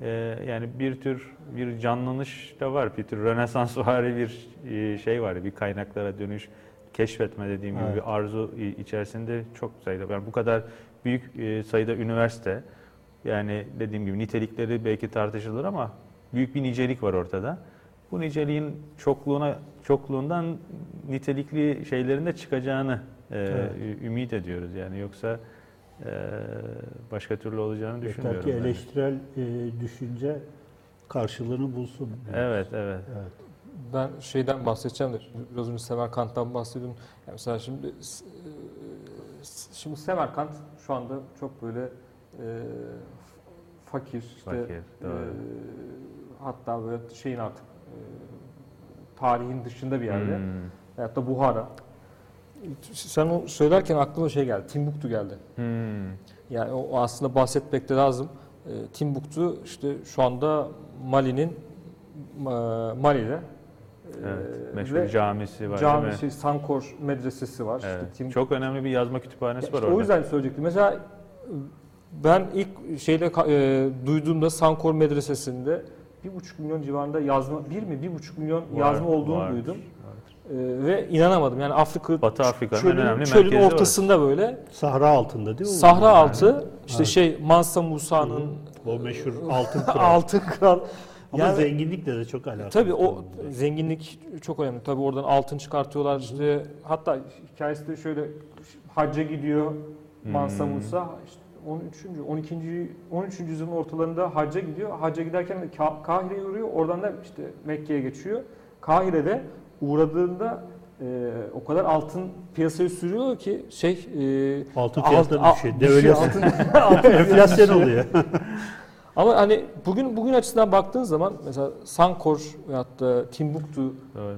Ee, yani bir tür bir canlanış da var, bir tür Rönesansvari bir e, şey var, bir kaynaklara dönüş, keşfetme dediğim gibi Evet. bir arzu içerisinde çok sayıda. Yani bu kadar büyük e, sayıda üniversite, yani dediğim gibi nitelikleri belki tartışılır ama büyük bir nicelik var ortada. Bu niceliğin çokluğuna çokluğundan nitelikli şeylerin de çıkacağını e, Evet. ümit ediyoruz. Yani yoksa e, başka türlü olacağını Yeter düşünmüyorum. ki ben. eleştirel e, düşünce karşılığını bulsun. Evet, evet. Evet. Ben şeyden bahsedeceğim de biraz önce Semerkant'tan bahsediyordum. Yani mesela şimdi şimdi Semerkant şu anda çok böyle e, fakir işte Fakir, doğru. e, hatta böyle şeyin artık e, tarihin dışında bir yerde. Hmm. Veyahut da Buhara. Sen o söylerken aklıma şey geldi. Timbuktu geldi. Hmm. Yani o, aslında bahsetmek de lazım. E, Timbuktu işte şu anda Mali'nin e, Mali'de Evet. Meşhur ve camisi var değil mi? camisi, Sankor medresesi var. Evet. İşte Tim- Çok önemli bir yazma kütüphanesi Ya var işte orada. O yüzden söyleyecektim. Mesela ben ilk şeyde e, duyduğumda Sankor medresesinde bir buçuk milyon civarında yazma, bir mi bir buçuk milyon Var, yazma olduğunu vardır, duydum. vardır. E, ve inanamadım. Yani Afrika Batı Afrika'nın çölün, önemli çölün ortasında böyle Sahra altında değil mi? sahra altı işte Evet. şey Mansa Musa'nın O meşhur altın kral. altın kral. Ama Yani- zenginlikle de çok alakalı. Tabii o zenginlik çok önemli. Tabii oradan altın çıkartıyorlar işte. Hatta hikayesi de şöyle hacca gidiyor Mansa Hmm. Musa işte 13. 12. 13. yüzyılın ortalarında hacca gidiyor. Hacca giderken de Ka- Kahire'ye uğruyor. Oradan da işte Mekke'ye geçiyor. Kahire'de uğradığında e, o kadar altın piyasaya sürüyor ki şey e, Altın alt- fiyatları alt- düşüyor. düşüyor, Devalüasyon. altın- altın Enflasyon oluyor. Ama hani bugün bugün açısından baktığın zaman mesela Sankor veyahut da Timbuktu Doğru.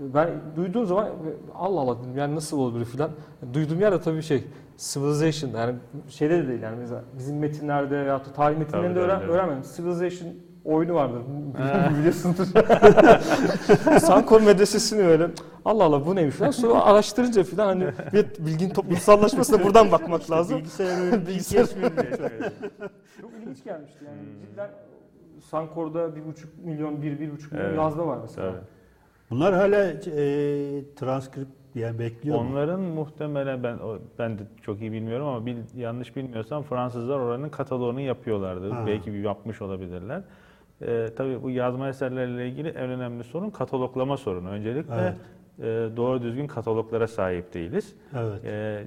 ben duyduğum zaman Allah Allah dedim yani nasıl olabilir filan. Duyduğum yer de tabii şey Civilization yani şeyde de değil yani mesela bizim metinlerde veyahut da tarih metinlerinde Tabii, öğren, öğrenmedim. Civilization oyunu vardır. Biliyorsundur. Sankor medresesini öyle Allah Allah bu neymiş falan. Sonra araştırınca filan hani bir bilgin toplumsallaşmasına buradan bakmak lazım. Bilgisayar oyunu Bilgisayar Evet. Çok ilginç gelmişti yani. Hmm. Cidden Sankor'da bir buçuk milyon, bir, bir buçuk milyon Evet. yazma var mesela. Tabii. Bunlar hala e, transkript yani bekliyor mu? Onların muhtemelen ben o- ben de çok iyi bilmiyorum ama bil, yanlış bilmiyorsam Fransızlar oranın kataloğunu yapıyorlardı. Ha. Belki bir yapmış olabilirler. Ee, tabii bu yazma eserlerle ilgili en önemli sorun kataloglama sorunu. Öncelikle Evet. e, doğru düzgün kataloglara sahip değiliz. Evet. Ee,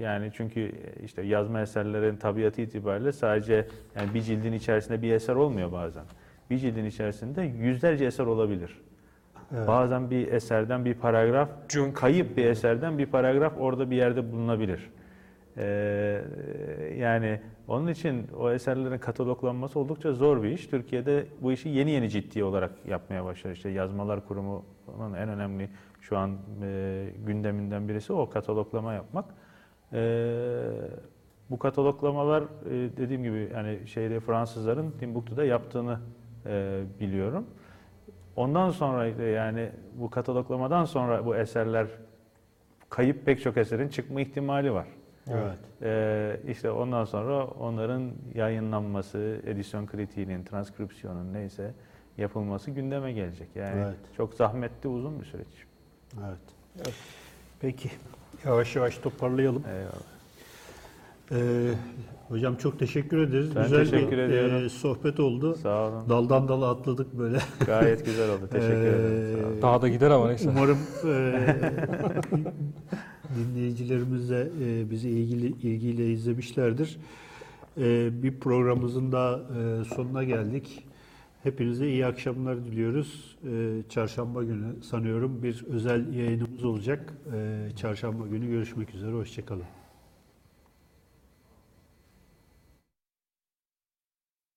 yani çünkü işte yazma eserlerin tabiatı itibariyle sadece yani bir cildin içerisinde bir eser olmuyor bazen. Bir cildin içerisinde yüzlerce eser olabilir. evet. Bazen bir eserden bir paragraf, kayıp bir eserden bir paragraf orada bir yerde bulunabilir. Ee, yani onun için o eserlerin kataloglanması oldukça zor bir iş. Türkiye'de bu işi yeni yeni ciddi olarak yapmaya başladı. İşte Yazmalar Kurumu'nun en önemli şu an e, gündeminden birisi o kataloglama yapmak. Ee, bu kataloglamalar e, dediğim gibi yani şeyde Fransızların Timbuktu'da yaptığını e, biliyorum. Ondan sonra yani bu kataloglamadan sonra bu eserler kayıp pek çok eserin çıkma ihtimali var. Evet. Ee, işte ondan sonra onların yayınlanması, edisyon kritiğinin, transkripsiyonun neyse yapılması gündeme gelecek. Yani Evet. çok zahmetli uzun bir süreç. Evet. Evet. Peki. Yavaş yavaş toparlayalım. Eyvallah. Ee, hocam çok teşekkür ederiz. Ben Güzel teşekkür bir ediyorum. e, sohbet oldu. Sağ olun. Daldan dala atladık böyle. Gayet güzel oldu. Teşekkür Ee, ederim. Sağ olun. Daha da gider ama neyse. Umarım e, dinleyicilerimiz de e, bizi ilgili ilgiyle izlemişlerdir. E, bir programımızın daha e, sonuna geldik. Hepinize iyi akşamlar diliyoruz. E, çarşamba günü sanıyorum bir özel yayınımız olacak. E, çarşamba günü görüşmek üzere. Hoşçakalın.